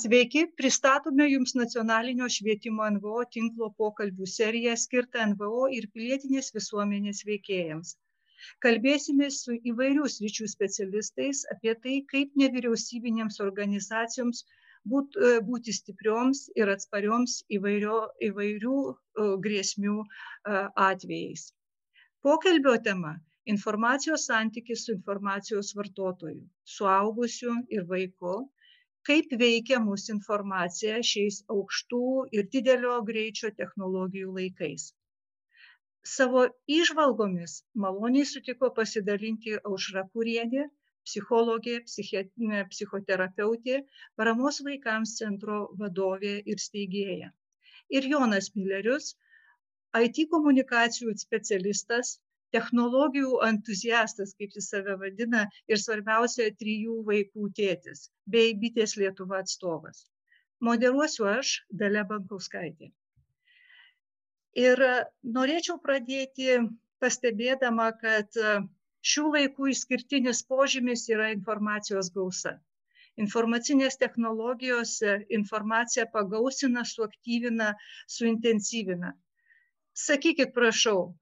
Sveiki, pristatome Jums nacionalinio švietimo NVO tinklo pokalbių seriją skirtą NVO ir pilietinės visuomenės veikėjams. Kalbėsime su įvairių sričių specialistais apie tai, kaip nevyriausybinėms organizacijoms būt, e, būti stiprioms ir atsparioms įvairio, įvairių e, grėsmių e, atvejais. Pokalbio tema - informacijos santykis su informacijos vartotoju, suaugusiu ir vaiku kaip veikia mus informacija šiais aukštų ir didelio greičio technologijų laikais. Savo įžvalgomis maloniai sutiko pasidalinti Aušra Kurienė, psichologė, psichoterapeutė, paramos vaikams centro vadovė ir steigėja. Ir Jonas Millerius, IT komunikacijų specialistas, technologijų entuziastas, kaip jis save vadina, ir svarbiausia, trijų vaikų tėtis, bei bitės Lietuva atstovas. Moderuosiu aš, Dalia Bankauskaitė. Ir norėčiau pradėti pastebėdama, kad šių laikų išskirtinis požymis yra informacijos gausa. Informacinės technologijos informaciją pagausina, suaktyvina, suintensyvina. Sakykit, prašau,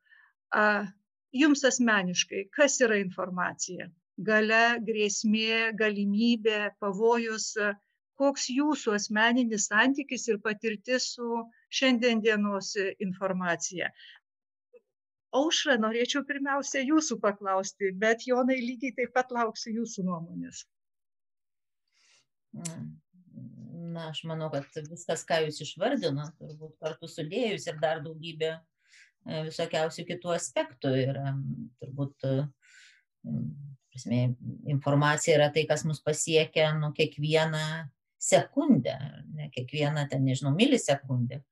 jums asmeniškai, kas yra informacija? Gale, grėsmė, galimybė, pavojus, koks jūsų asmeninis santykis ir patirtis su šiandien dienos informacija. Aušra, norėčiau pirmiausia jūsų paklausti, bet Jonai lygiai taip pat lauksiu jūsų nuomonės. Na, aš manau, kad viskas, ką jūs išvardino, turbūt kartu sudėjus ir dar daugybė visokiausių kitų aspektų ir turbūt e, prasme, informacija yra tai, kas mus pasiekia nu, kiekvieną sekundę, ne kiekvieną ten, nežinau, milisekundę.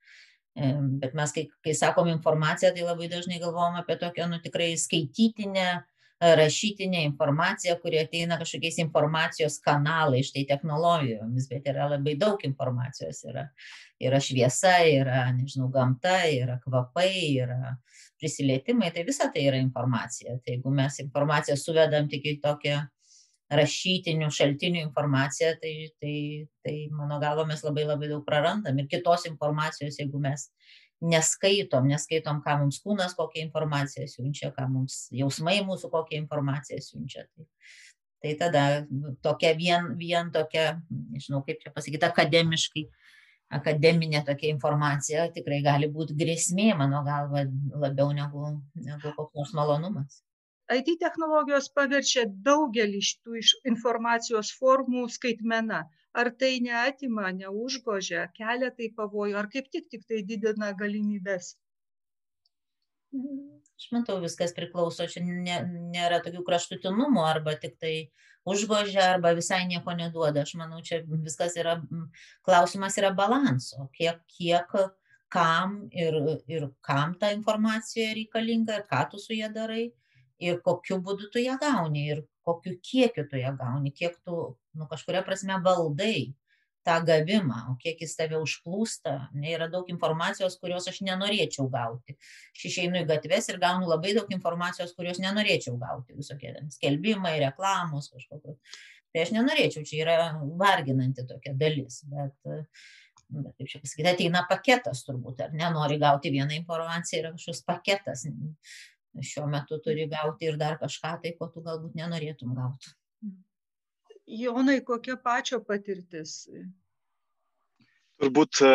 E, bet mes, kai, kai sakom informaciją, tai labai dažnai galvom apie tokią, nu, tikrai skaitytinę, rašytinę informaciją, kuri ateina kažkokiais informacijos kanalais, štai technologijomis, bet yra labai daug informacijos. Yra, yra šviesa, yra, nežinau, gamta, yra kvapai, yra prisilietimai, tai visa tai yra informacija. Tai jeigu mes informaciją suvedam tik į tokią rašytinių šaltinių informaciją, tai, tai, tai mano galvo mes labai labai daug prarandam. Ir kitos informacijos, jeigu mes neskaitom, neskaitom, ką mums kūnas kokią informaciją siunčia, ką mums jausmai mūsų kokią informaciją siunčia. Tai, tai tada tokia vien, vien tokia, nežinau kaip čia pasakyti, akademiškai, akademinė tokia informacija tikrai gali būti grėsmė, mano galva, labiau negu, negu koks nors malonumas. IT technologijos paverčia daugelį šitų informacijos formų skaitmena ar tai neatima neužgožia kelia tai pavojų ar kaip tik tik tai didina galimybes aš matau viskas priklauso čia ne, nėra tokių kraštutinumų arba tik tai užgožia arba visai nieko neduoda. Aš manau, čia viskas yra, klausimas yra balanso, kiek, kiek kam ir, ir kam ta informacija reikalinga ir ką tu su ją darai ir kokiu būdu tu ją gauni ir kokiu kiekiu tu ją gauni, kiek tu nu, kažkuria prasme valdai tą gavimą, o kiek jis tave užplūsta, ne, yra daug informacijos, kurios aš nenorėčiau gauti. Aš išeinu į gatves ir gaunu labai daug informacijos, kurios nenorėčiau gauti, visokie skelbimai, reklamos kažkokios. Tai aš nenorėčiau, čia yra varginanti tokia dalis, bet, bet kaip čia pasakyti, ateina paketas turbūt, ar nenori gauti vieną informaciją, yra kažkoks paketas. Šiuo metu turi gauti ir dar kažką, tai ko tu galbūt nenorėtum gauti. Jonai, kokia pačio patirtis? Turbūt e,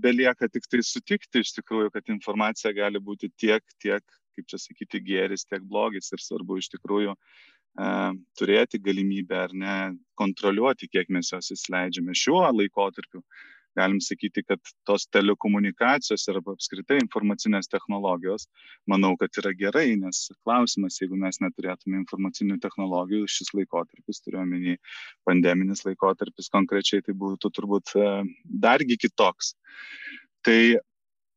belieka tik tai sutikti iš tikrųjų, kad informacija gali būti tiek, tiek, kaip čia sakyti, geris, tiek blogis ir svarbu iš tikrųjų uh, turėti galimybę ar ne kontroliuoti, kiek mes jos įsileidžiame šiuo laikotarpiu. Galim sakyti, kad tos telekomunikacijos ir apskritai informacinės technologijos, manau, kad yra gerai, nes klausimas, jeigu mes neturėtume informacinių technologijų, šis laikotarpis, turiuomenį pandeminis laikotarpis konkrečiai, tai būtų turbūt e, dargi kitoks. Tai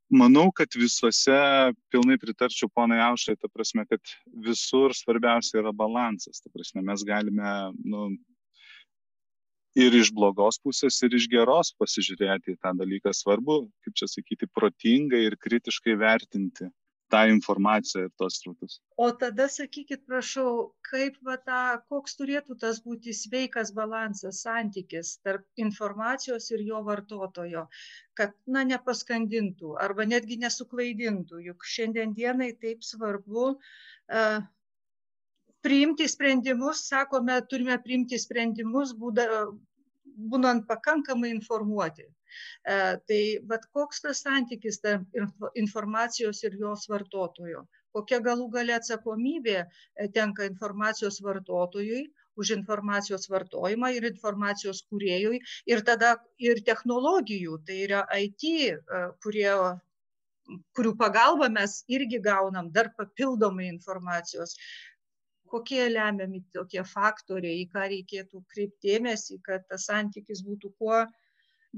manau, kad visuose pilnai pritarčiau ponai Aušai, ta prasme, kad visur svarbiausia yra balansas. Ta prasme, mes galime nu, ir iš blogos pusės, ir iš geros pasižiūrėti į tą dalyką. Svarbu, kaip čia sakyti, protingai ir kritiškai vertinti tą informaciją ir tos srautus. O tada sakykit, prašau, kaip va ta, koks turėtų tas būti sveikas balansas, santykis tarp informacijos ir jo vartotojo, kad, na, nepaskandintų arba netgi nesuklaidintų, juk šiandien dienai taip svarbu uh, priimti sprendimus, sakome, turime priimti sprendimus, būda, būnant pakankamai informuoti. E, tai bet koks tas santykis tarp informacijos ir jos vartotojo, kokia galų galia atsakomybė e, tenka informacijos vartotojui už informacijos vartojimą ir informacijos kuriejui ir tada ir technologijų, tai yra IT, e, kurie kurių pagalba mes irgi gaunam dar papildomai informacijos kokie lemiami tokie faktoriai, į ką reikėtų kreipti dėmesį, kad tas santykis būtų kuo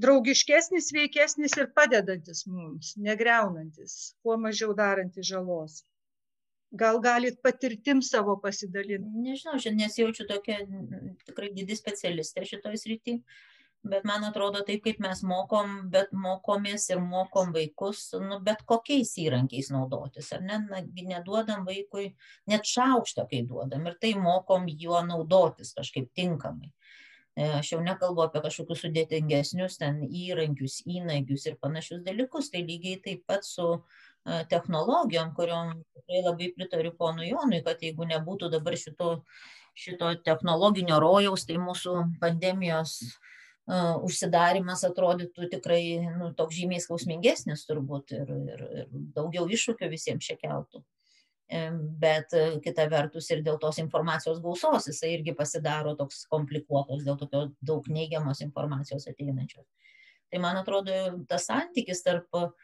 draugiškesnis, sveikesnis ir padedantis mums, negreunantis, kuo mažiau darantis žalos. Gal galit patirtim savo pasidalinti? Nežinau, aš nesijaučiu tokia tikrai didi specialistė šitoj srity, bet man atrodo taip, kaip mes mokom, bet mokomės ir mokom vaikus, nu, bet kokiais įrankiais naudotis, ar ne, na, neduodam vaikui net šaukšto, kai duodam, ir tai mokom juo naudotis kažkaip tinkamai. E, aš jau nekalbu apie kažkokius sudėtingesnius ten įrankius, įnagius ir panašius dalykus, tai lygiai taip pat su e, technologijom, kuriuom tikrai labai pritariu ponui Jonui, kad jeigu nebūtų dabar šito, šito technologinio rojaus, tai mūsų pandemijos uh, užsidarimas atrodytų tikrai nu, toks žymiai skausmingesnis turbūt ir, ir, ir daugiau iššūkių visiems čia keltų bet e, kita vertus ir dėl tos informacijos gausos jisai irgi pasidaro toks komplikuotas dėl tokio daug neigiamos informacijos ateinančios. Tai man atrodo, tas santykis tarp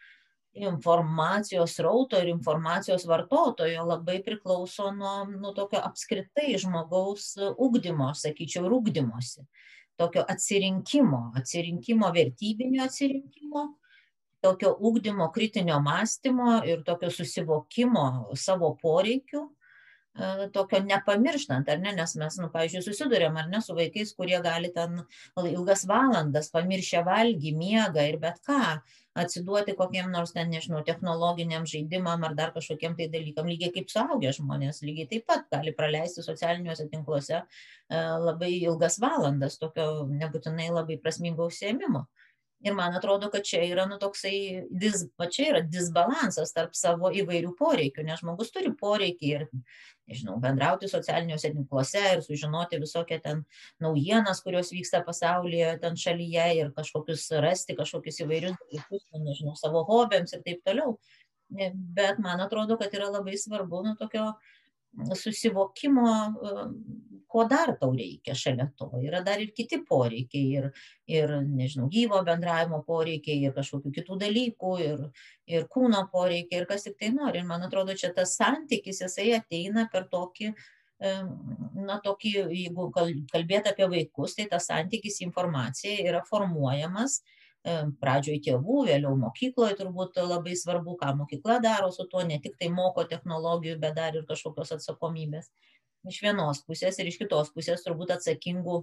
informacijos rauto ir informacijos vartotojo labai priklauso nuo, nuo tokio apskritai žmogaus ugdymo, sakyčiau, ir ugdymosi. Tokio atsirinkimo, atsirinkimo, vertybinio atsirinkimo tokio ugdymo kritinio mąstymo ir tokio susivokimo savo poreikių, tokio nepamirštant, ar ne, nes mes, nu, pavyzdžiui, susidurėm, ar ne, su vaikais, kurie gali ten ilgas valandas pamiršę valgy, miegą ir bet ką, atsiduoti kokiem nors ten, nežinau, technologiniam žaidimam ar dar kažkokiem tai dalykam, lygiai kaip suaugę žmonės, lygiai taip pat gali praleisti socialiniuose tinkluose e, labai ilgas valandas, tokio nebūtinai labai prasmingo užsiemimo. Ir man atrodo, kad čia yra, nu, toksai, dis, va čia yra disbalansas tarp savo įvairių poreikių, nes žmogus turi poreikį ir, nežinau, bendrauti socialiniuose tinkluose ir sužinoti visokią ten naujienas, kurios vyksta pasaulyje, ten šalyje ir kažkokius rasti, kažkokius įvairius dalykus, nu, nežinau, savo hobiams ir taip toliau. Bet man atrodo, kad yra labai svarbu, nu, tokio susivokimo ko dar tau reikia šalia to. Yra dar ir kiti poreikiai, ir, ir nežinau, gyvo bendravimo poreikiai, ir kažkokių kitų dalykų, ir, ir kūno poreikiai, ir kas tik tai nori. Ir man atrodo, čia tas santykis, jisai ateina per tokį, na, tokį, jeigu kalbėt apie vaikus, tai tas santykis informacija yra formuojamas pradžioj tėvų, vėliau mokykloje turbūt labai svarbu, ką mokykla daro su tuo, ne tik tai moko technologijų, bet dar ir kažkokios atsakomybės iš vienos pusės ir iš kitos pusės turbūt atsakingų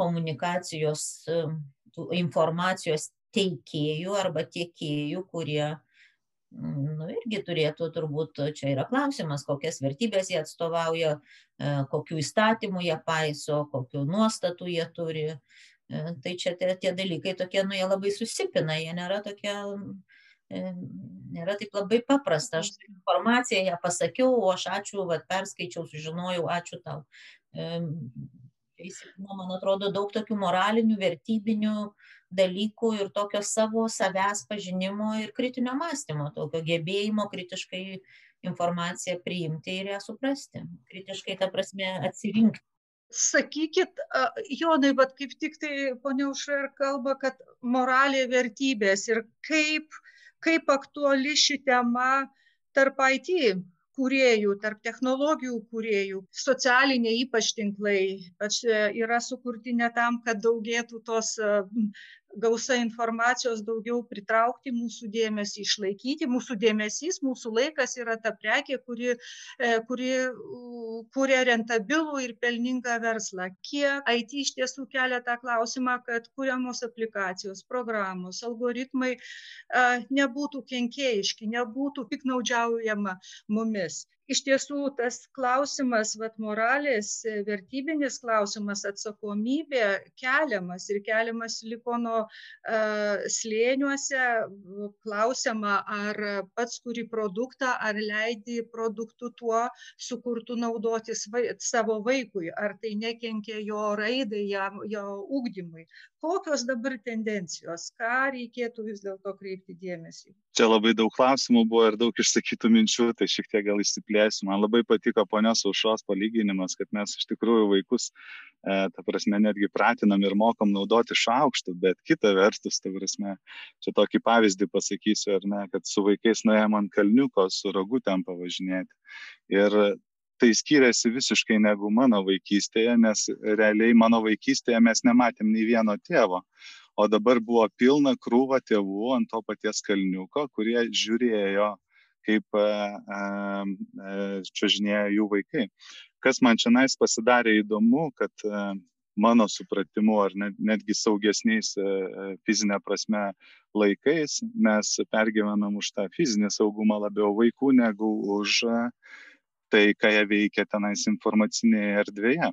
komunikacijos informacijos teikėjų arba tiekėjų, kurie nu, irgi turėtų turbūt, čia yra klausimas, kokias vertybės jie atstovauja, e, kokiu įstatymu jie paiso, kokiu nuostatų jie turi. E, tai čia tie, tie dalykai tokie, nu, jie labai susipina, jie nėra tokie nėra taip labai paprasta. Aš informaciją ją pasakiau, o aš ačiū, vat, perskaičiau, sužinojau, ačiū tau. Įsipino, man atrodo, daug tokių moralinių, vertybinių dalykų ir tokio savo savęs pažinimo ir kritinio mąstymo, tokio gebėjimo kritiškai informaciją priimti ir ją suprasti. Kritiškai, ta prasme, atsirinkti. Sakykit, Jonai, bet kaip tik tai ponia Užra ir kalba, kad moralė vertybės ir kaip uh, kaip aktuali ši tema tarp IT kūrėjų, tarp technologijų kūrėjų. Socialiniai ypač tinklai ypač e, yra sukurti ne tam, kad daugėtų tos gausa informacijos daugiau pritraukti mūsų dėmesį, išlaikyti. Mūsų dėmesys, mūsų laikas yra ta prekė, kuri, e, kuri kuria rentabilų ir pelningą verslą. Kiek IT iš tiesų kelia tą klausimą, kad kuriamos aplikacijos, programos, algoritmai nebūtų kenkėjiški, nebūtų piknaudžiaujama mumis iš tiesų tas klausimas vat moralės vertybinis klausimas atsakomybė keliamas ir keliamas silikono slėniuose klausiama ar pats kuri produktą ar leidi produktu tuo sukurtu naudotis vai savo vaikui ar tai nekenkia jo raidai jam jo ugdymui. Kokios dabar tendencijos? Ką reikėtų vis dėlto kreipti dėmesį čia labai daug klausimų buvo ir daug išsakytų minčių tai šiek tiek gal išsiplėsiu. Man labai patiko ponios aušros palyginimas kad mes iš tikrųjų vaikus e, ta prasme netgi pratinam ir mokom naudoti šaukštų bet kita vertus ta prasme čia tokį pavyzdį pasakysiu ar ne kad su vaikais nuėjom ant kalniuko su rogutėm pavažinėti. Ir tai skiriasi visiškai negu mano vaikystėje, nes realiai mano vaikystėje mes nematėm nei vieno tėvo, o dabar buvo pilna krūva tėvų ant to paties kalniuko, kurie žiūrėjo, kaip e, e, čiažinėja jų vaikai. Kas man čia nais pasidarė įdomu, kad e, mano supratimu ar net, netgi saugesniais fizinė prasme laikais mes pergyvenam už tą fizinį saugumą labiau vaikų negu už tai, ką jie veikia tenais informacinėje erdvėje.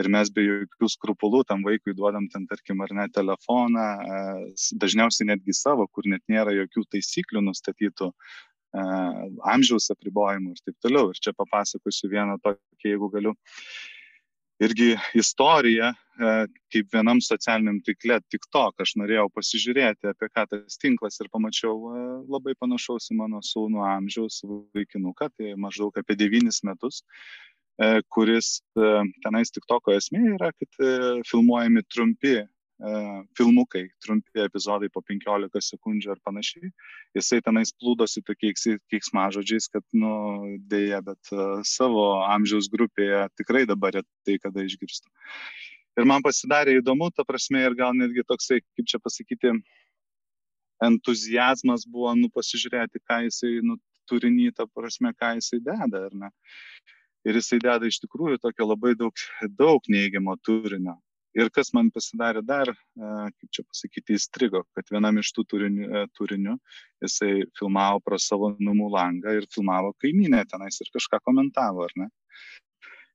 Ir mes be jokių skrupulų tam vaikui duodam ten, tarkim, ar ne telefoną, dažniausiai netgi savo, kur net nėra jokių taisyklių nustatytų, amžiaus apribojimų ir taip toliau. Ir čia papasakosiu vieną tokį, jeigu galiu, irgi istoriją, e, kaip vienam socialiniam tikle TikTok, aš norėjau pasižiūrėti, apie ką tas tinklas ir pamačiau e, labai panašaus į mano sūnų amžiaus vaikinuką, tai maždaug apie devynis metus, e, kuris tenais TikToko esmė yra, kad filmuojami trumpi filmukai, trumpi epizodai po 15 sekundžių ar panašiai. Jisai tenais plūdosi tokiais keiksmažodžiais, kad, nu, dėja, bet savo amžiaus grupėje tikrai dabar retai kada išgirstu. Ir man pasidarė įdomu, ta prasme, ir gal netgi toksai, kaip čia pasakyti, entuzijazmas buvo, nu, pasižiūrėti, ką jisai, nu, turinį, ta prasme, ką jisai deda, ar ne. Ir jisai deda iš tikrųjų tokio labai daug, daug neigiamo turinio ir kas man pasidarė dar, kaip čia pasakyti, įstrigo, kad vienam iš tų turinių, e, turinių jisai filmavo pro savo namų langą ir filmavo kaiminę tenais ir kažką komentavo, ar ne?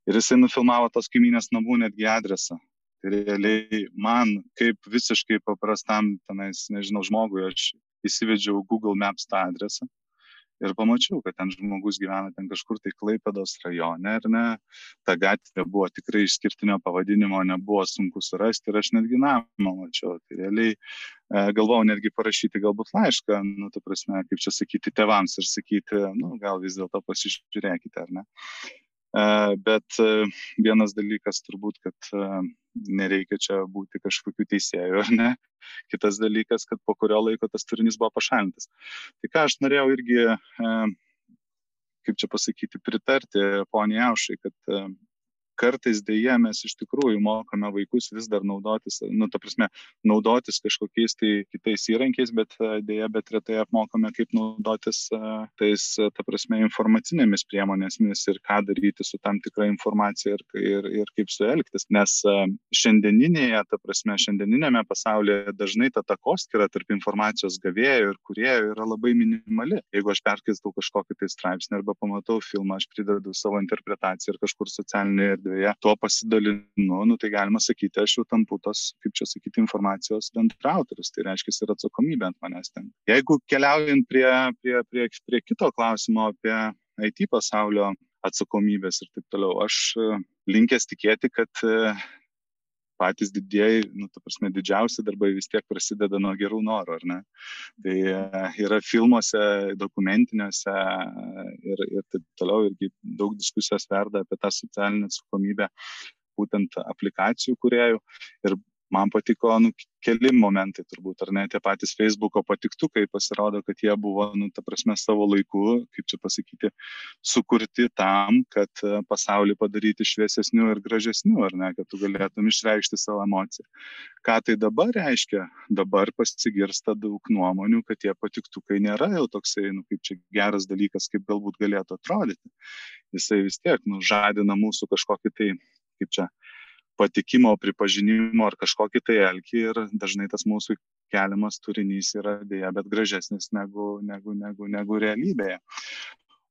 Ir jisai nufilmavo tos kaiminės namų netgi adresą. Tai realiai man, kaip visiškai paprastam tenais, nežinau, žmogui, aš įsivedžiau Google Maps tą adresą ir pamačiau, kad ten žmogus gyvena ten kažkur tai Klaipedos rajone, ar ne, ta gatvė buvo tikrai išskirtinio pavadinimo, nebuvo sunku surasti ir aš netgi namą mačiau. Tai realiai e, galvojau netgi parašyti galbūt laišką, nu, ta prasme, kaip čia sakyti tevams ir sakyti, nu, gal vis dėlto pasižiūrėkite, ar ne. E, bet e, vienas dalykas turbūt, kad nereikia čia būti kažkokiu teisėju, ar ne. Kitas dalykas, kad po kurio laiko tas turinys buvo pašalintas. Tai ką aš norėjau irgi, kaip čia pasakyti, pritarti poniai Aušai, kad kartais dėje mes iš tikrųjų mokame vaikus vis dar naudotis, nu, ta prasme, naudotis kažkokiais tai kitais įrankiais, bet dėja, bet retai apmokome, kaip naudotis tais, ta prasme, informacinėmis priemonėmis ir ką daryti su tam tikra informacija ir, ir, ir kaip su elgtis. Nes šiandieninėje, ta prasme, šiandieninėme pasaulyje dažnai ta takoskira tarp informacijos gavėjo ir kuriejų yra labai minimali. Jeigu aš perskaitau kažkokį tai straipsnį arba pamatau filmą, aš pridedu savo interpretaciją ir kažkur socialinėje erdvėje tuo pasidalinu, nu, tai galima sakyti, aš jau tampu tos, kaip čia sakyti, informacijos bendrautorius, tai reiškia ir atsakomybė ant manęs ten. Jeigu keliaujant prie, prie, prie, prie kito klausimo apie IT pasaulio atsakomybės ir taip toliau, aš e, linkęs tikėti, kad e, patys didieji, nu, ta prasme, didžiausi darbai vis tiek prasideda nuo gerų norų, ar ne? Tai e, yra filmuose, dokumentiniuose ir, ir taip toliau, irgi daug diskusijos verda apie tą socialinę atsakomybę būtent aplikacijų kuriejų. Ir man patiko nu, keli momentai turbūt, ar ne, tie patys Facebook'o patiktukai pasirodo, kad jie buvo, nu, ta prasme, savo laiku, kaip čia pasakyti, sukurti tam, kad e, pasaulį padaryti šviesesniu ir gražesniu, ar ne, kad tu galėtum išreikšti savo emociją. Ką tai dabar reiškia? Dabar pasigirsta daug nuomonių, kad tie patiktukai nėra jau toksai, nu, kaip čia geras dalykas, kaip galbūt galėtų atrodyti. Jisai vis tiek, nu, žadina mūsų kažkokį tai, kaip čia, patikimo, pripažinimo ar kažkokį tai elgį ir dažnai tas mūsų keliamas turinys yra dėja, bet gražesnis negu, negu, negu, negu realybėje.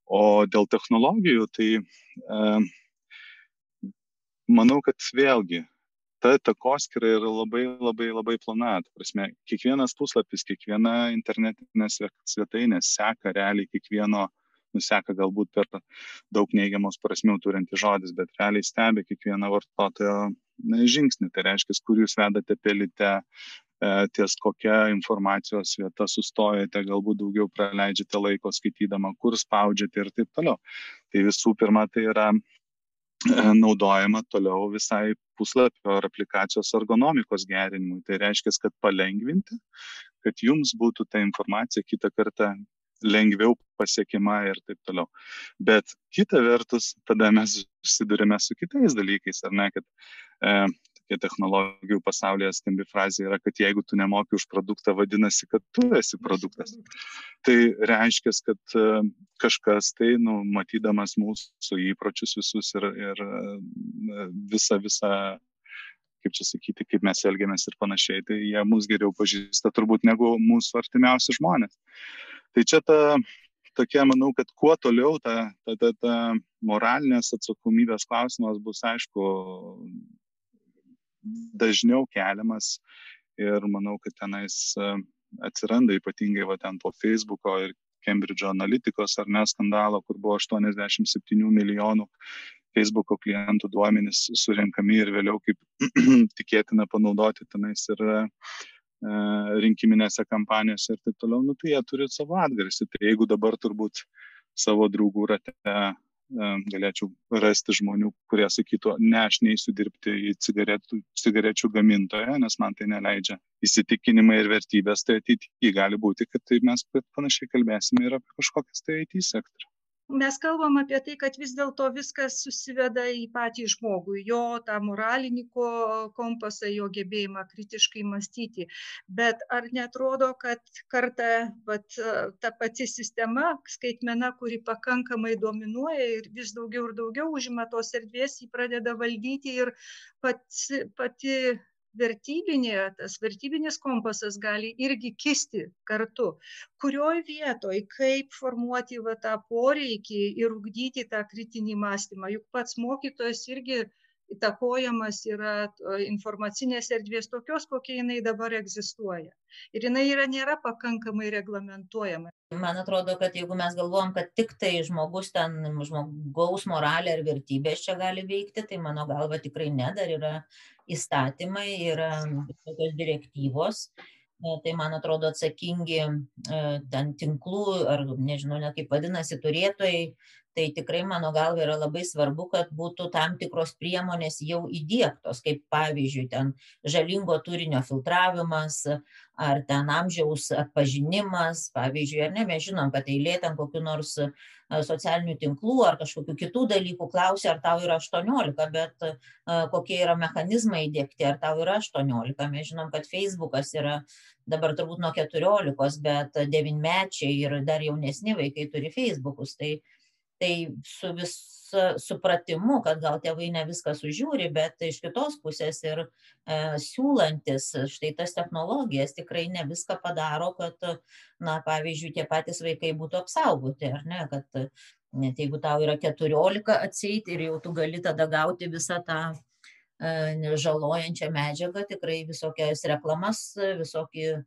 O dėl technologijų, tai e, manau, kad vėlgi ta takoskira yra labai labai labai plona. Ta prasme, kiekvienas puslapis, kiekviena internetinė svetainė seka realiai kiekvieno nuseka galbūt per daug neigiamos prasmių turinti žodis, bet realiai stebi kiekvieną vartotojo žingsnį. Tai reiškia, kur jūs vedate pelite, e, ties kokia informacijos vieta sustojate, galbūt daugiau praleidžiate laiko skaitydama, kur spaudžiate ir taip toliau. Tai visų pirma, tai yra e, naudojama toliau visai puslapio ar aplikacijos ergonomikos gerinimui. Tai reiškia, kad palengvinti, kad jums būtų ta informacija kitą kartą lengviau pasiekima ir taip toliau. Bet kita vertus, tada mes susidurime su kitais dalykais, ar ne, kad e, tokia technologijų pasaulyje skambi frazė yra, kad jeigu tu nemoki už produktą, vadinasi, kad tu esi produktas. Tai reiškia, kad e, kažkas tai, nu, matydamas mūsų įpročius visus ir, ir e, visą, visą kaip čia sakyti, kaip mes elgiamės ir panašiai, tai jie mus geriau pažįsta turbūt negu mūsų artimiausi žmonės tai čia ta tokia manau kad kuo toliau ta ta ta ta moralinės atsakomybės klausimas bus aišku dažniau keliamas ir manau kad tenais e, atsiranda ypatingai va ten po feisbuko ir kembridžo analitikos ar ne skandalo kur buvo aštuoniasdešimt septynių milijonų feisbuko klientų duomenys surenkami ir vėliau kaip tikėtina panaudoti tenais ir rinkiminėse kampanijose ir taip toliau, nu, tai jie turi savo atgarsį. Tai jeigu dabar turbūt savo draugų rate e, galėčiau rasti žmonių, kurie sakytų, ne, aš neįsiu dirbti į cigaretų, cigarečių gamintoją, nes man tai neleidžia įsitikinimai ir vertybės, tai ateityje gali būti, kad tai mes panašiai kalbėsime ir apie kažkokias tai IT sektorių mes kalbam apie tai kad vis dėlto viskas susiveda į patį žmogų jo tą moralinį ko kompasą jo gebėjimą kritiškai mąstyti. Bet ar neatrodo kad kartą vat ta pati sistema skaitmena kuri pakankamai dominuoja ir vis daugiau ir daugiau užima tos erdvės ji pradeda valdyti ir pats pati vertybinė tas vertybinis kompasas gali irgi kisti kartu. Kurioj vietoj kaip formuoti va tą poreikį ir ugdyti tą kritinį mąstymą? Juk pats mokytojas irgi įtakojamas yra informacinės erdvės tokios kokia jinai dabar egzistuoja. Ir jinai yra nėra pakankamai reglamentuojama. Man atrodo kad jeigu mes galvojam kad tiktai žmogus ten žmogaus moralė ar vertybės čia gali veikti tai mano galva tikrai ne dar yra įstatymai yra tokios direktyvos. Tai man atrodo atsakingi e, ten tinklų ar nežinau net kaip vadinasi turėtojai tai tikrai mano galva yra labai svarbu kad būtų tam tikros priemonės jau įdiegtos kaip pavyzdžiui ten žalingo turinio filtravimas ar ten amžiaus atpažinimas pavyzdžiui ar ne mes žinom kad eilė ten kokių nors socialinių tinklų ar kažkokių kitų dalykų klausia ar tau yra aštuoniolika bet kokie yra mechanizmai įdiegti ar tau yra aštuoniolika. Mes žinom kad feisbukas yra dabar turbūt nuo keturiolikos bet devynmečiai ir dar jaunesni vaikai turi feisbukus tai tai su visu supratimu kad gal tėvai ne viską sužiūri bet iš kitos pusės ir e, siūlantis štai tas technologijas tikrai ne viską padaro kad na pavyzdžiui tie patys vaikai būtų apsaugoti ar ne kad net jeigu tau yra keturiolika atseit ir jau tu gali tada gauti visą tą e, žalojančią medžiagą tikrai visokias reklamas visokį e,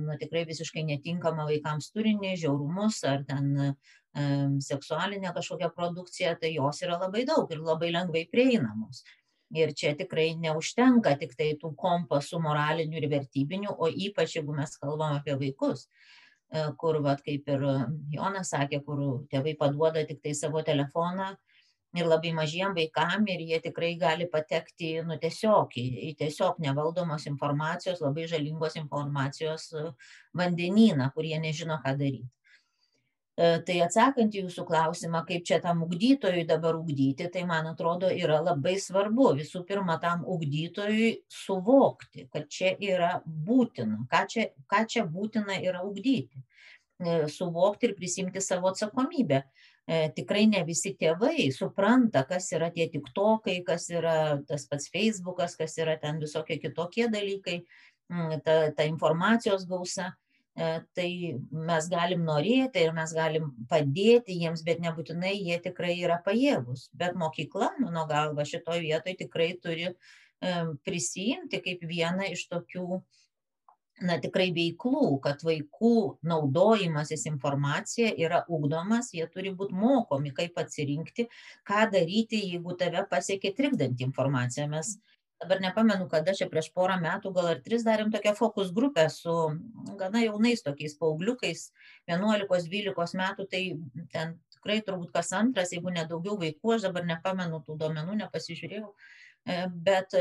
na tikrai visiškai netinkamą vaikams turinį žiaurumus ar ten seksualinę kažkokią produkciją, tai jos yra labai daug ir labai lengvai prieinamos. Ir čia tikrai neužtenka tik tai tų kompasų moralinių ir vertybinių, o ypač jeigu mes kalbam apie vaikus, e, kur, vat, kaip ir Jonas sakė, kur tėvai paduoda tik tai savo telefoną ir labai mažiem vaikam ir jie tikrai gali patekti nu tiesiog į, į tiesiog nevaldomos informacijos, labai žalingos informacijos e, vandenyną, kur jie nežino, ką daryti. E, tai atsakant į jūsų klausimą, kaip čia tam ugdytojui dabar ugdyti, tai man atrodo yra labai svarbu visų pirma tam ugdytojui suvokti, kad čia yra būtina, ką čia, ką čia būtina yra ugdyti, e, suvokti ir prisimti savo atsakomybę. E, tikrai ne visi tėvai supranta, kas yra tie tiktokai, kas yra tas pats Facebookas, kas yra ten visokie kitokie dalykai, ta, ta informacijos gausa. E, tai mes galim norėti ir mes galim padėti jiems, bet nebūtinai jie tikrai yra pajėgus. Bet mokykla, mano galva, šitoje vietoje tikrai turi prisijimti kaip vieną iš tokių na tikrai veiklų, kad vaikų naudojimasis informacija yra ugdomas, jie turi būti mokomi, kaip atsirinkti, ką daryti, jeigu tave pasiekia trikdanti informacija. Mes dabar nepamenu, kada čia prieš porą metų, gal ar tris darėm tokią fokus grupę su gana jaunais tokiais paaugliukais, 11-12 metų, tai ten tikrai turbūt kas antras, jeigu nedaugiau vaikų, aš dabar nepamenu tų duomenų, nepasižiūrėjau, e, bet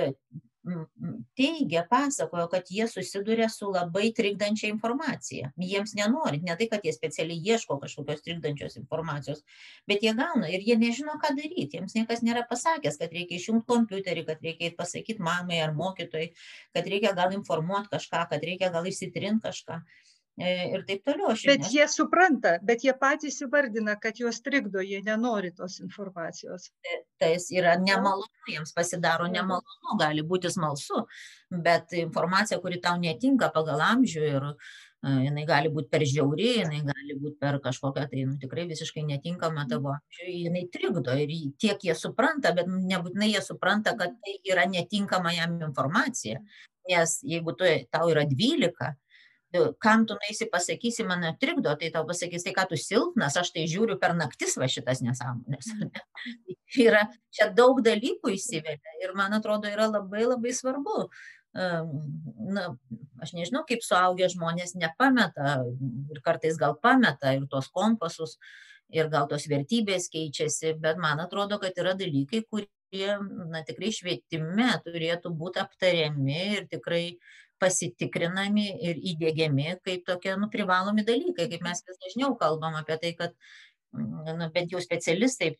teigia, pasakojo, kad jie susiduria su labai trikdančia informacija. Jiems nenorint, ne tai, kad jie specialiai ieško kažkokios trikdančios informacijos, bet jie gauna ir jie nežino, ką daryti. Jiems niekas nėra pasakęs, kad reikia išjungti kompiuterį, kad reikia pasakyti mamai ar mokytojai, kad reikia gal informuoti kažką, kad reikia gal įsitrinti kažką. E, ir taip toliau. Aš bet jie supranta, bet jie patys įvardina, kad juos trikdo, jie nenori tos informacijos. Tai yra nemalonu, jiems pasidaro nemalonu, gali būti smalsu, bet informacija, kuri tau netinka pagal amžių ir uh, jinai gali būti per žiauri, jinai gali būti per kažkokią tai nu, tikrai visiškai netinkama tavo amžių, jinai trikdo ir tiek jie supranta, bet nebūtinai jie supranta, kad tai yra netinkama jam informacija. Nes jeigu tu, tau yra 12, kam tu naisi pasakysi, mane trikdo, tai tau pasakys, tai ką tu silpnas, aš tai žiūriu per naktis va šitas nesąmonės. yra, čia daug dalykų įsivelia ir man atrodo yra labai labai svarbu. Na, aš nežinau, kaip suaugę žmonės nepameta ir kartais gal pameta ir tos kompasus, ir gal tos vertybės keičiasi, bet man atrodo, kad yra dalykai, kurie, na, tikrai švietime turėtų būti aptariami ir tikrai pasitikrinami ir įdėgiami kaip tokie nu, privalomi dalykai, kaip mes vis dažniau kalbam apie tai, kad nu, bent jau specialistai,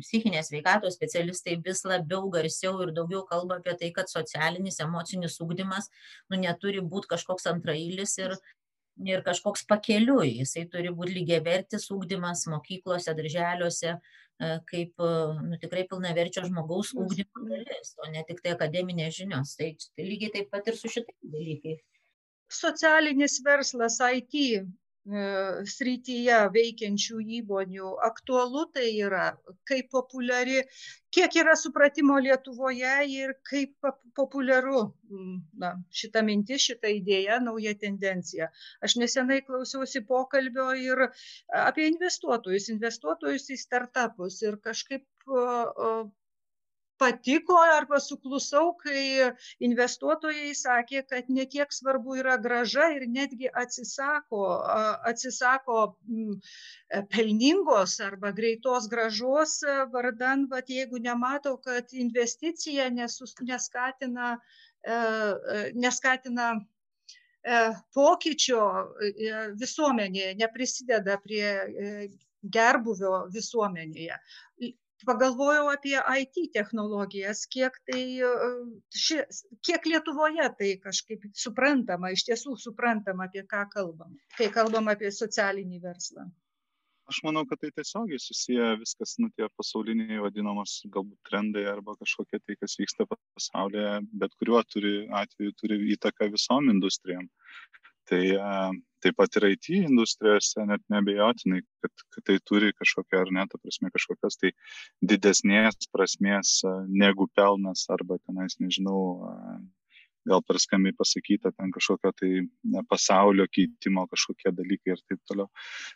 psichinės veikatos specialistai vis labiau garsiau ir daugiau kalba apie tai, kad socialinis, emocinis ūkdymas nu, neturi būti kažkoks antrailis ir, ir kažkoks pakeliui. Jisai turi būti lygiavertis ūkdymas mokyklose, darželiuose, E, kaip e, nu, tikrai pilnaverčio žmogaus ūkdymo dalis, o ne tik tai akademinės žinios. Tai, lygiai taip pat ir su šitais dalykais. Socialinis verslas IT srityje veikiančių įmonių aktualu tai yra, kaip populiari, kiek yra supratimo Lietuvoje ir kaip populiaru na, šita mintis, šita idėja, nauja tendencija. Aš nesenai klausiausi pokalbio ir apie investuotojus, investuotojus į startupus ir kažkaip patiko arba suklusau, kai investuotojai sakė, kad ne tiek svarbu yra graža ir netgi atsisako, atsisako pelningos arba greitos gražos vardan, bet jeigu nemato, kad investicija nesus, neskatina, e, e, neskatina e, pokyčio visuomenėje, neprisideda prie gerbuvio visuomenėje pagalvojau apie IT technologijas, kiek, tai, e, ši, kiek Lietuvoje tai kažkaip suprantama, iš tiesų suprantama, apie ką kalbam, kai kalbam apie socialinį verslą. Aš manau, kad tai tiesiogiai susiję viskas, nu, tie pasauliniai vadinamos galbūt trendai arba kažkokie tai, kas vyksta pasaulyje, bet kuriuo turi atveju turi įtaką visom industrijom. Tai taip pat ir IT industrijose net nebejotinai, kad, kad tai turi kažkokią ar net, prasme, kažkokios tai didesnės prasmės negu pelnas arba tenais, nežinau, gal per skambiai pasakyta, ten kažkokio tai pasaulio keitimo kažkokie dalykai ir taip toliau.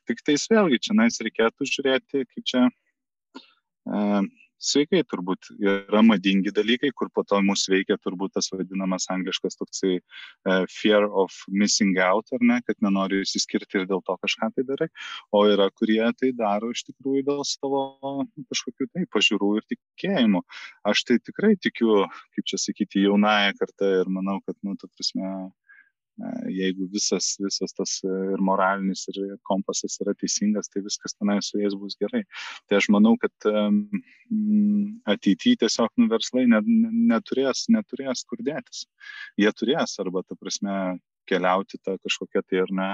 Tik tais vėlgi, čia nais reikėtų žiūrėti, kaip čia, sveikai turbūt yra madingi dalykai, kur po to mus veikia turbūt tas vadinamas angliškas toksai uh, fear of missing out, ar ne, kad nenori įsiskirti ir dėl to kažką tai darai, o yra, kurie tai daro iš tikrųjų dėl savo kažkokių tai pažiūrų ir tikėjimų. Aš tai tikrai tikiu, kaip čia sakyti, jaunąją kartą ir manau, kad, nu, ta prasme, jeigu visas, visas tas e, ir moralinis, ir kompasas yra teisingas, tai viskas tenai su jais bus gerai. Tai aš manau, kad ateityje tiesiog nu, verslai net, neturės, neturės kur dėtis. Jie turės arba, ta prasme, keliauti tą kažkokią tai ar ne,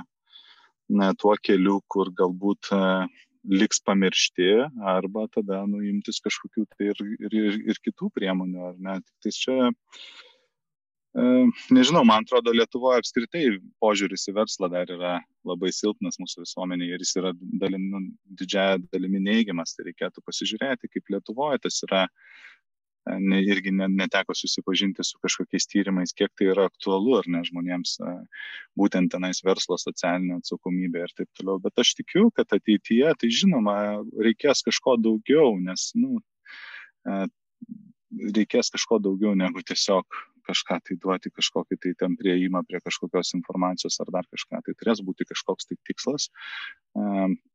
ne tuo keliu, kur galbūt uh, liks pamiršti arba tada nuimtis kažkokių tai ir, ir, ir, ir kitų priemonių, ar ne. Tik tai čia nežinau, man atrodo, Lietuvoje apskritai požiūris į verslą dar yra labai silpnas mūsų visuomenėje ir jis yra dalim, nu, didžiaja dalimi neigiamas. Tai reikėtų pasižiūrėti, kaip Lietuvoje tas yra, ne, irgi ne, neteko susipažinti su kažkokiais tyrimais, kiek tai yra aktualu ar ne žmonėms, būtent tenais verslo socialinė atsakomybė ir taip toliau. Bet aš tikiu, kad ateityje, tai žinoma, reikės kažko daugiau, nes, nu, reikės kažko daugiau negu tiesiog kažką tai duoti, kažkokį tai ten prieimą prie kažkokios informacijos ar dar kažką. Tai turės būti kažkoks tai tikslas,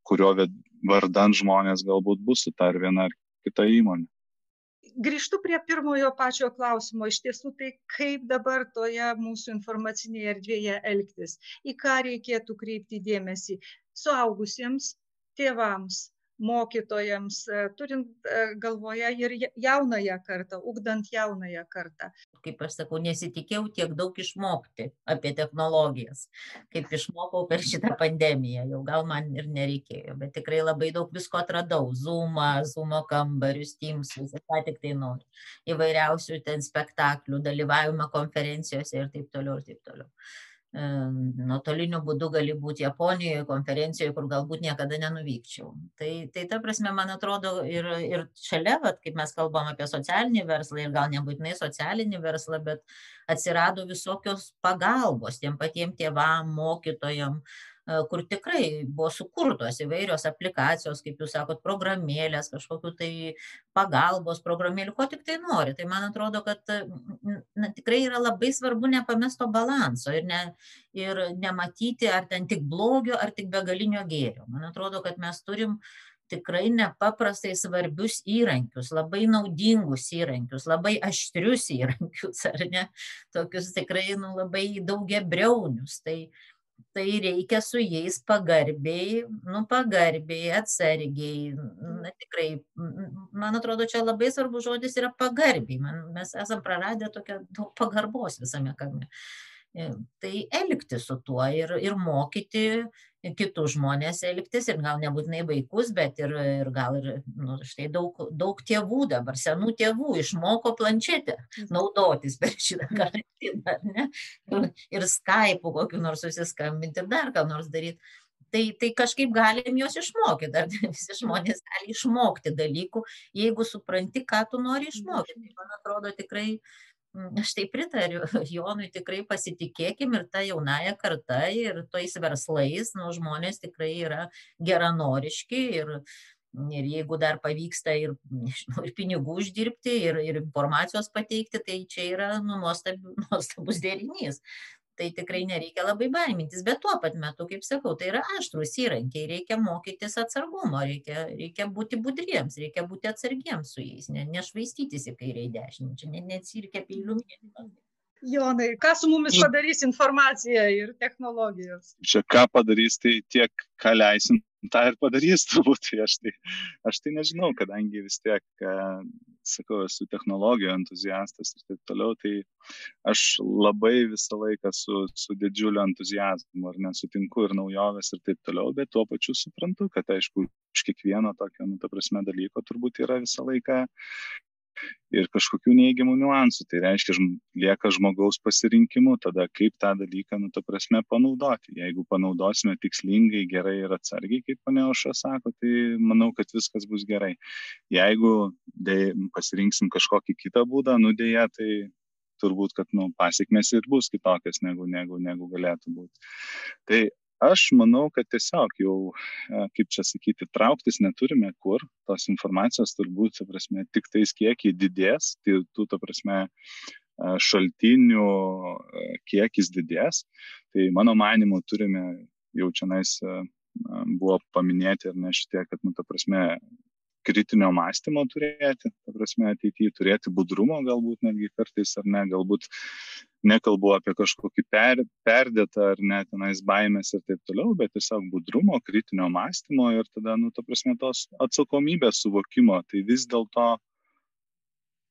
kurio vardan žmonės galbūt bus su ta ar viena ar kita įmonė. Grįžtu prie pirmojo pačio klausimo. Iš tiesų, tai kaip dabar toje mūsų informacinėje erdvėje elgtis, į ką reikėtų kreipti dėmesį suaugusiems, tėvams, mokytojams, e, turint e, galvoje ir jaunąją kartą, ugdant jaunąją kartą. Kaip aš sakau, nesitikėjau tiek daug išmokti apie technologijas, kaip išmokau per šitą pandemiją. Jau gal man ir nereikėjo, bet tikrai labai daug visko atradau. Zoomą, Zoomo kambarius, Teamsus, ką tik tai noriu. Įvairiausių ten spektaklių, dalyvavimą konferencijose ir taip toliau ir taip toliau nuotoliniu būdu gali būti Japonijoje, konferencijoje, kur galbūt niekada nenuvykčiau. Tai, tai ta prasme, man atrodo, ir, ir šalia, vat, kaip mes kalbam apie socialinį verslą ir gal nebūtinai socialinį verslą, bet atsirado visokios pagalbos tiem patiem tėvam, mokytojam, kur tikrai buvo sukurtos įvairios aplikacijos, kaip jūs sakot, programėlės, kažkokiu tai pagalbos programėlių, ko tik tai nori. Tai man atrodo, kad na, tikrai yra labai svarbu nepamesto balanso ir, ne, ir nematyti ar ten tik blogio, ar tik begalinio gėrio. Man atrodo, kad mes turim tikrai nepaprastai svarbius įrankius, labai naudingus įrankius, labai aštrius įrankius, ar ne, tokius tikrai nu, labai daugiabriaunius. Tai, tai reikia su jais pagarbiai, nu pagarbiai, atsargiai, na tikrai, man atrodo, čia labai svarbus žodis yra pagarbiai, man, mes esam praradę tokią daug pagarbos visame kame. E, tai elgti su tuo ir, ir mokyti kitus žmonės elgtis ir gal nebūtinai vaikus, bet ir, ir gal ir, nu, štai daug, daug tėvų dabar, senų tėvų išmoko planšetę naudotis per šitą karantiną, ne? Ir, ir Skype kokiu nors susiskambinti ir dar ką nors daryti. Tai, tai kažkaip galim juos išmokyti, ar visi žmonės gali išmokti dalykų, jeigu supranti, ką tu nori išmokti. Tai man atrodo tikrai uh, aš tai pritariu Jonui, tikrai pasitikėkim ir tą jaunąją kartą ir tais verslais, nu, žmonės tikrai yra geranoriški ir, ir jeigu dar pavyksta ir, nežinau, ir pinigų uždirbti, ir, ir informacijos pateikti, tai čia yra nu, nuostab, nuostabus derinys tai tikrai nereikia labai baimintis bet tuo pat metu kaip sakau tai yra aštrūs įrankiai reikia mokytis atsargumo reikia reikia būti budriems reikia būti atsargiems su jais ne nešvaistytis į kairę į dešinę čia ne ne cirke peiliu mėtymas Jonai, ką su mumis padarys informacija ir technologijos? Čia ką padarys, tai tiek, ką leisim, tą ir padarys turbūt. Tai aš, tai, aš tai nežinau, kadangi vis tiek, sakau, esu technologijų entuziastas ir taip toliau, tai aš labai visą laiką su, su didžiuliu entuzijazmu, ar nesutinku ir naujovės ir taip toliau, bet tuo pačiu suprantu, kad aišku, iš kiekvieno tokio, nu, ta prasme, dalyko turbūt yra visą laiką ir kažkokių neigiamų niuansų. Tai reiškia, lieka žmogaus pasirinkimu, tada kaip tą dalyką, nu, ta prasme, panaudoti. Jeigu panaudosime tikslingai, gerai ir atsargiai, kaip pane Oša sako, tai manau, kad viskas bus gerai. Jeigu dėj, pasirinksim kažkokį kitą būdą, nudėję, tai turbūt, kad nu, pasiekmes ir bus kitokios negu, negu, negu galėtų būti. Tai aš manau kad tiesiog jau kaip čia sakyti trauktis neturime kur. Tos informacijos turbūt ta prasme tiktais kiekiai didės. Tai tų ta prasme šaltinių kiekis didės. Tai mano manymu turime jau čionais buvo paminėti ar ne šitie kad nu ta prasme kritinio mąstymo turėti, ta prasme, ateityje turėti budrumo galbūt netgi kartais ar ne, galbūt nekalbu apie kažkokį per, perdėtą ar net tenais baimės ir taip toliau, bet tiesiog budrumo, kritinio mąstymo ir tada, nu, ta prasme, tos atsakomybės suvokimo. Tai vis dėlto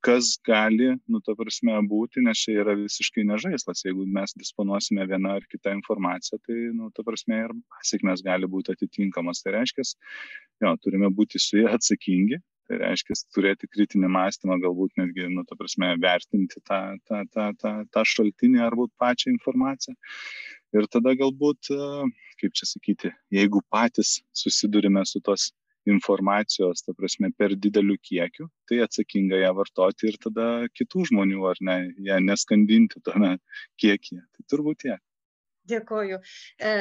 kas gali, nu, ta prasme, būti, nes čia yra visiškai nežaislas. Jeigu mes disponuosime vieną ar kitą informaciją, tai, nu, ta prasme, ir pasiekmes gali būti atitinkamos. Tai reiškia, jo, turime būti su jie atsakingi, tai reiškia turėti kritinį mąstymą, galbūt netgi, nu, ta prasme, vertinti tą, tą, tą, tą, tą šaltinį arba pačią informaciją. Ir tada galbūt, kaip čia sakyti, jeigu patys susidurime su tos informacijos, ta prasme, per dideliu kiekiu, tai atsakinga ją vartoti ir tada kitų žmonių, ar ne, ją neskandinti tame kiekyje. Tai turbūt tiek. Dėkoju. E,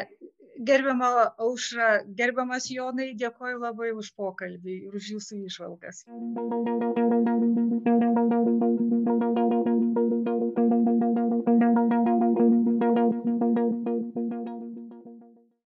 gerbiama Aušra, gerbiamas Jonai, dėkoju labai už pokalbį ir už jūsų išvalgas.